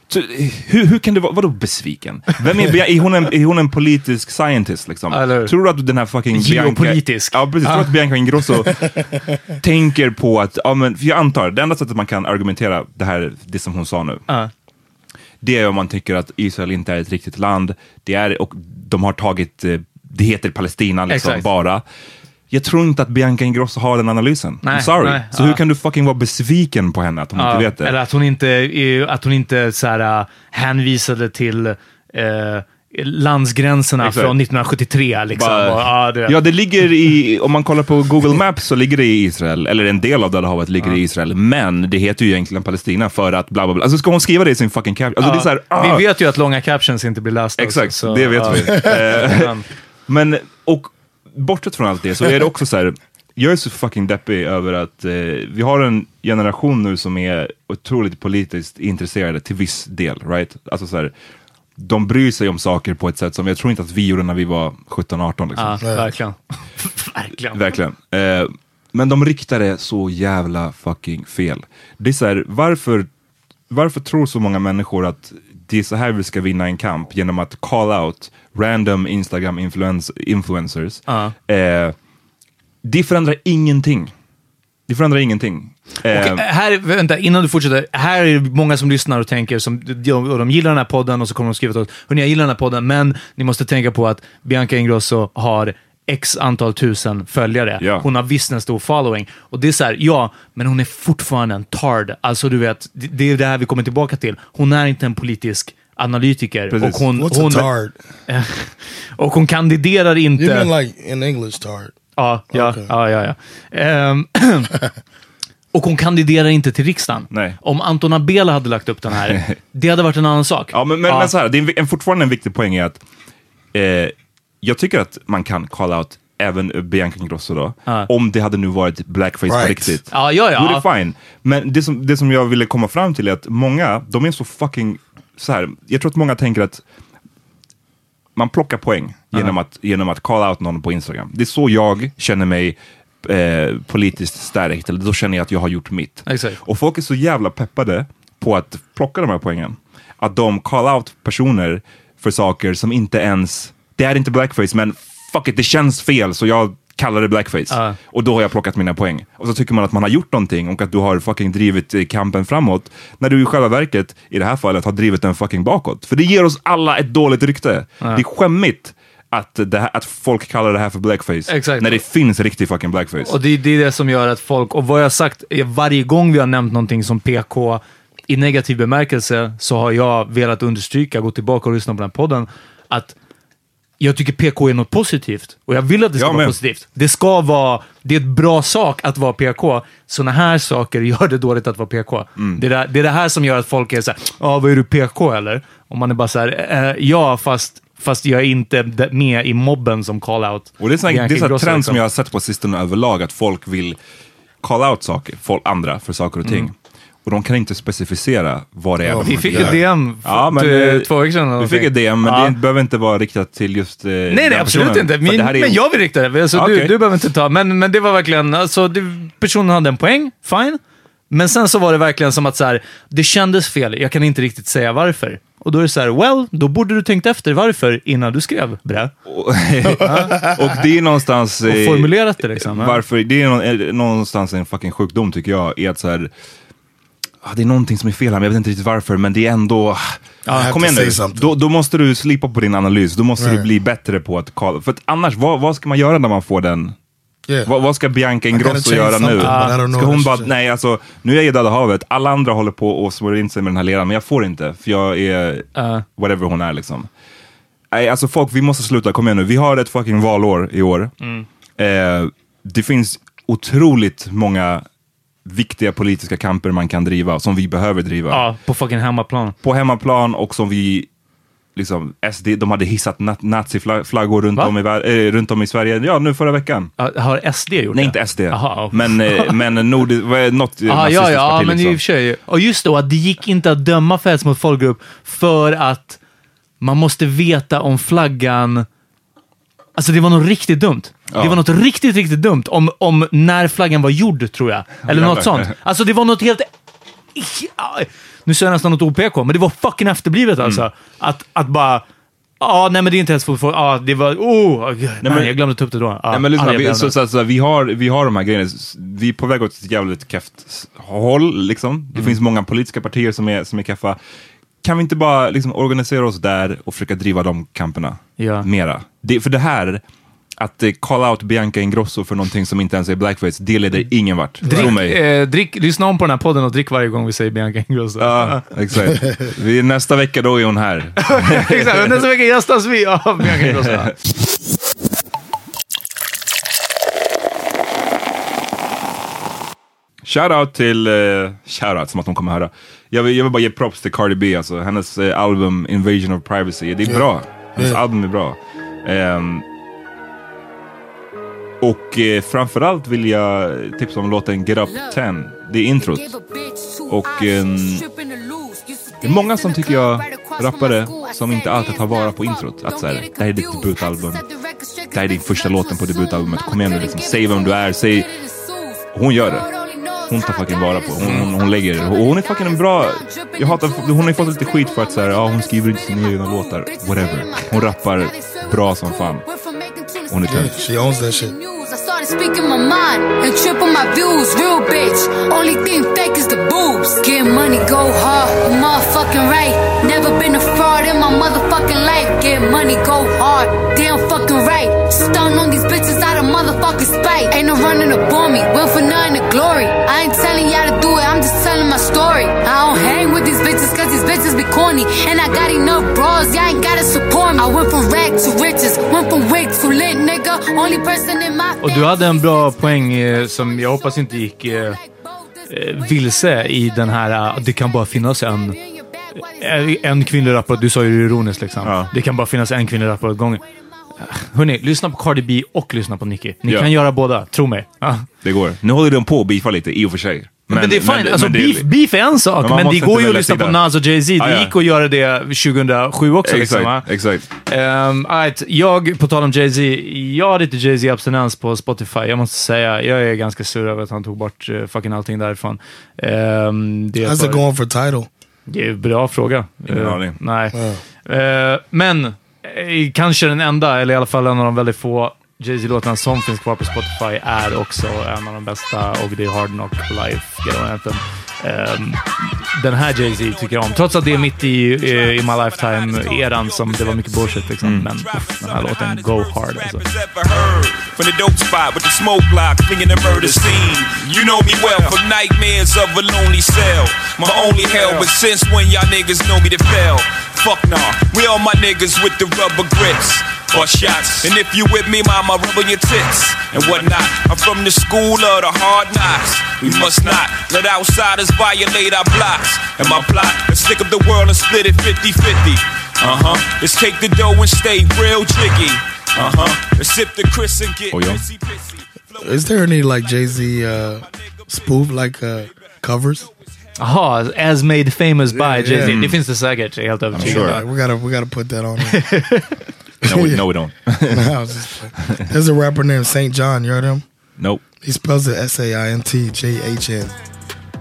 Så, hur, hur kan det vara, vadå besviken? Vem är, är, hon en, är hon en politisk scientist liksom? Eller? Tror du att den här fucking Geopolitisk. Bianca... Ja, precis. Tror du att Bianca Ingrosso tänker på att, ja men, för jag antar, det enda sättet man kan argumentera det här, det som hon sa nu, Ja. det är om man tycker att Israel inte är ett riktigt land, det är, och de har tagit, eh, det heter Palestina liksom Exakt. bara. Jag tror inte att Bianca Ingrosso har den analysen. Nej, I'm sorry. nej, så ja. hur kan du fucking vara besviken på henne att hon Ja, inte vet det? Eller att hon inte, att hon inte så här, äh, hänvisade till eh, landsgränserna Exakt. från 1973. Liksom. Bara- Och, ja, det, Ja, det ligger i, om man kollar på Google Maps så ligger det i Israel, eller en del av Döda havet ligger i Israel, men det heter ju egentligen Palestina för att bla bla bla. Alltså ska hon skriva det i sin fucking caption? Alltså här, ah, Vi vet ju att långa captions inte blir lästa. Exakt, också, så, det vet ja. vi. Eh, Men, och bortsett från allt det så är det också så här, jag är så fucking deppig över att eh, vi har en generation nu som är otroligt politiskt intresserade till viss del, right? Alltså så här, de bryr sig om saker på ett sätt som jag tror inte att vi gjorde när vi var 17-18. Liksom. Ja, verkligen. verkligen. Verkligen. Eh, men de riktar det så jävla fucking fel. Det är så här, varför, varför tror så många människor att det är så här vi ska vinna en kamp? Genom att call out random Instagram influens influencers. Ja. Eh, det förändrar ingenting. Det förändrar ingenting. Och Eh, här, vänta, innan du fortsätter. Här är det många som lyssnar och tänker, som, de, och de gillar den här podden och så kommer de skriva till oss, hörni jag gillar den här podden, men ni måste tänka på att Bianca Ingrosso har x antal tusen följare. Ja. Hon har visst en stor following. Och det är så här, ja, men hon är fortfarande en tard. Alltså du vet, det, det är det här vi kommer tillbaka till. Hon är inte en politisk analytiker. Precis. Och hon, What's hon, a tard? och hon kandiderar inte... You mean like in English tard? Ja, ja, Okej. ja, ja. ja. Ehm, och hon kandiderar inte till riksdagen. Nej. Om Anton Abela hade lagt upp den här, det hade varit en annan sak. Ja, men, men, men så här, det är en, en, fortfarande en viktig poäng är att eh, jag tycker att man kan call out även Bianca Ingrosso då, Ja. om det hade nu varit blackface på Right. riktigt. Ja, ja, ja. Då är det fine. Men det som, det som jag ville komma fram till är att många, de är så fucking, så här, jag tror att många tänker att man plockar poäng genom, att, genom att call out någon på Instagram. Det är så jag känner mig eh, politiskt stärkt, eller då känner jag att jag har gjort mitt. Exakt. Och folk är så jävla peppade på att plocka de här poängen. Att de call out personer för saker som inte ens, det är inte blackface, men fuck it, det känns fel så jag kallar det blackface. Ja. Och då har jag plockat mina poäng. Och så tycker man att man har gjort någonting och att du har fucking drivit eh, kampen framåt. När du i själva verket, i det här fallet, har drivit den fucking bakåt. För det ger oss alla ett dåligt rykte. Det är skämmigt att, här, att folk kallar det här för blackface. Exakt. När det finns riktig fucking blackface. Och det, det är det som gör att folk, och vad jag har sagt varje gång vi har nämnt någonting som PK i negativ bemärkelse så har jag velat understryka, gå tillbaka och lyssna på den här podden, att jag tycker PK är något positivt. Och jag vill att det ska Jag vara med. positivt. Det ska vara, det är ett bra sak att vara PK. Såna här saker gör det dåligt att vara PK. Mm. Det, är det, är det här som gör att folk är såhär, ja vad är du PK eller? Och man är bara såhär, eh, ja fast, fast jag är inte med i mobben som call out. Och det är är sån trend liksom. som jag har sett på sistone överlag, att folk vill call out saker, folk, andra för saker och ting. Och de kan inte specificera vad det är. Oh de Vi fick ett DM Ja, men, för eh, två veckor sedan. Vi fick ett DM, men Ja. det behöver inte vara riktat till just eh, Nej, nej, absolut personen. inte. För Min, är- Men jag vill rikta det. Alltså, du, Okej. du behöver inte ta. Men, men det var verkligen, alltså, det, personen hade en poäng, fine. Men sen så var det verkligen som att så här, det kändes fel. Jag kan inte riktigt säga varför. Och då är det så här, well, då borde du tänkt efter varför innan du skrev bre. och det är någonstans... Och formulerat det liksom. ja. Varför, det är någonstans en fucking sjukdom tycker jag, är att så här, ah, det är någonting som är fel här, men jag vet inte riktigt varför, men det är ändå... Have kom igen nu, då, då måste du slipa på din analys, då måste du Right. bli bättre på att call. För att annars, vad, vad ska man göra när man får den? Yeah. Vad, vad ska Bianca Ingrosso göra nu? Ska hon bara, nej alltså, nu är jag i Döda havet, alla andra håller på och smörjer in sig med den här leran, men jag får inte, för jag är Ja. whatever hon är liksom. Nej, alltså folk, vi måste sluta, kom igen nu. Vi har ett fucking valår i år. Mm. Eh, det finns otroligt många viktiga politiska kamper man kan driva, som vi behöver driva. Ja, på fucking hemmaplan. På hemmaplan och som vi, liksom, SD, de hade hissat na naziflaggor runt, Va? om i, eh, runt om i Sverige, ja nu förra veckan. Har SD gjort Nej, det? inte SD. Jaha. Men, eh, men Nord, något Aha, ja, ja, parti men i liksom. och för sig. Och just då, att det gick inte att döma för hets mot folkgrupp för att man måste veta om flaggan... Alltså det var något riktigt dumt. Ja. Det var något riktigt, riktigt dumt om, om när flaggan var gjord, tror jag. Eller något sånt. Alltså det var något helt... Nu säger jag nästan något OPK, men det var fucking efterblivet alltså. Mm. Att, att bara... Ja, nej men det är inte mot folk. Ja, det var... Oh, nej, men- jag glömde ta upp det då. Ja, Nej, men lyssna, vi, så, så, så, vi, har, vi har de här grejerna, vi är på väg åt ett jävligt keft håll. Liksom. Mm. Det finns många politiska partier som är, som är keffa. Kan vi inte bara liksom, organisera oss där och försöka driva de kamperna Ja. mera? Det, för det här, att eh, call out Bianca Ingrosso för någonting som inte ens är blackface, det leder ingen vart. Drick, eh, drick, lyssna om på den här podden och drick varje gång vi säger Bianca Ingrosso. Ja, exakt. Vi, nästa vecka då är hon här. Exakt, nästa vecka gästas vi av Bianca Ingrosso. Shoutout till, uh, shoutout som att de kommer höra. Jag vill, jag vill bara ge props till Cardi B, alltså hennes eh, album Invasion of Privacy. Det är bra. Hennes Yeah. album är bra. Ehm, och eh, framförallt vill jag tipsa om låten Get Up 10. Det är introt. Och ehm, det är många som tycker jag, rappare, som inte alltid tar vara på introt. Att såhär, det här är ditt debutalbum. Det här är din första låten på debutalbumet. Kom igen nu liksom, säg vem du är, säg... Hon gör det. Hon tar fucking vara på. Hon, hon, hon lägger. Och hon är fucking en bra... Jag hatar, hon har ju fått lite skit för att så här, ja, hon skriver inte sina egna låtar. Whatever. Hon rappar bra som fan. Hon är Yeah, tönt. she owns that shit. Started speaking my mind and triple my views. Real bitch, only thing fake is the boobs. Get money, go hard, I'm motherfucking right. Never been a fraud in my motherfucking life. Get money, go hard, damn fucking right. Stun on these bitches out of motherfucking spite. Ain't no running up on me, went for nothing to glory. I ain't telling y'all to do it, I'm just telling my story. I be corny. And I got enough bras, y'all ain't gotta support me. I went from rag to riches, went from wig to lit nigga. Only person in my Och du hade en bra poäng eh, som jag hoppas inte gick eh, eh, vilse i den här eh, att det kan bara finnas en, eh, en kvinnlig rappare. Du sa ju det ironiskt liksom. Ja. Det kan bara finnas en kvinnlig rappare åt gången. Hörni, lyssna på Cardi B och lyssna på Nicki. Ni Ja. kan göra båda, tro mig. Ja. Det går. Nu håller de på att beefa lite, i och för sig. Men, det är fine. alltså, men det- beef, beef är en sak, Men men, det går inte ju att lyssna på. Nas och Jay-Z. Det Ah, ja. gick att göra det 2007 också. Liksom? Exakt, exakt. Um, right. Jag, på tal om Jay-Z, jag hade lite Jay-Z-abstinens på Spotify. Jag måste säga, jag är ganska sur över att han tog bort uh, fucking allting därifrån. Um, det är How's it going for title? Det är en bra fråga. Ingen Eh, aning. Nej. Eh, men, eh, kanske den enda, eller i alla fall en av de väldigt få Jay-Z-låtarna som finns kvar på Spotify är också en av de bästa och det är Hard Knock Life. Ehm, den här Jay-Z tycker jag om, trots att det är mitt i, i, i My Lifetime-eran som det var mycket bullshit liksom. Men uff, den här låten, Go Hard alltså. From the dope spot with the smoke block, clinging the murder scene. You know me well from nightmares of a lonely cell. My only hell, but since when y'all niggas know me to fail? Fuck nah, we all my niggas with the rubber grips. Or shots, and if you with me, mama, rub on your tits and whatnot. I'm from the school of the hard knocks. We must not let outsiders violate our blocks. And my plot, let's stick up the world and split it 50 50. Uh huh. Let's take the dough and stay real jiggy. Uh huh. Let's sip the Chris and get Oh, yeah. pissy pissy. Is there any like Jay Z uh, spoof like uh, covers? Jaha, As Made Famous by Yeah, Jay-Z. yeah. Det finns det säkert, jag helt övertygad. sure. We gotta we gotta put that on. there. No, we, no, we don't. No, I was just playing. There's a rapper named Saint John. You heard him? nope. He spells it S A I N T J H N.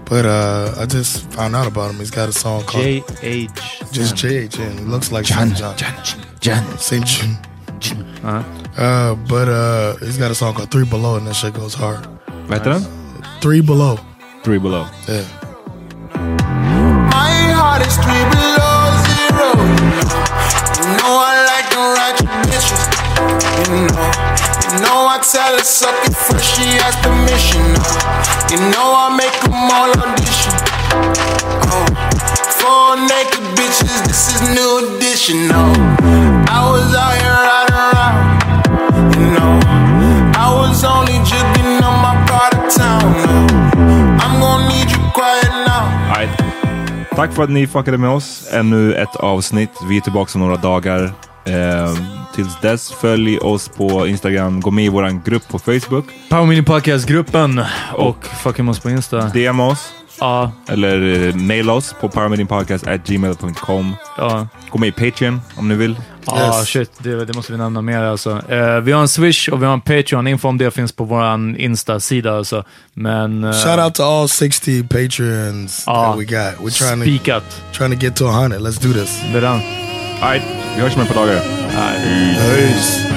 But uh, I just found out about him. He's got a song called J.H. just J H N. He looks like Saint John. John. Saint John. Uh, but uh, he's got a song called Three Below, and that shit goes hard. Vad heter den? Three Below. Three Below. Yeah. My heart is three below zero. You know I like. You know, you know I tell permission. You know I make them all audition. Oh, four naked bitches. This is new. No, oh, I was out here riding around. You know, I was only Tack för att ni fuckade med oss. Ännu ett avsnitt. Vi är tillbaka om några dagar. Eh, tills dess, följ oss på Instagram. Gå med i vår grupp på Facebook. Power Mini Podcast-gruppen och fucking oss på Insta. DM oss. Ja, Eller eh, maila oss på paramedinpodcast.gmail.com. ja. Gå med i Patreon om ni vill. Ja, Yes. shit. Det, det måste vi nämna mer alltså. Eh, vi har en Swish och vi har en Patreon. Info om det finns på vår Insta-sida alltså. Men... eh, Shout out to all 60 patrons Ah, that we got. We're trying to Spikat. trying to get to 100. Let's do this. Redan. Alright, vi hörs om ett par dagar. Peace.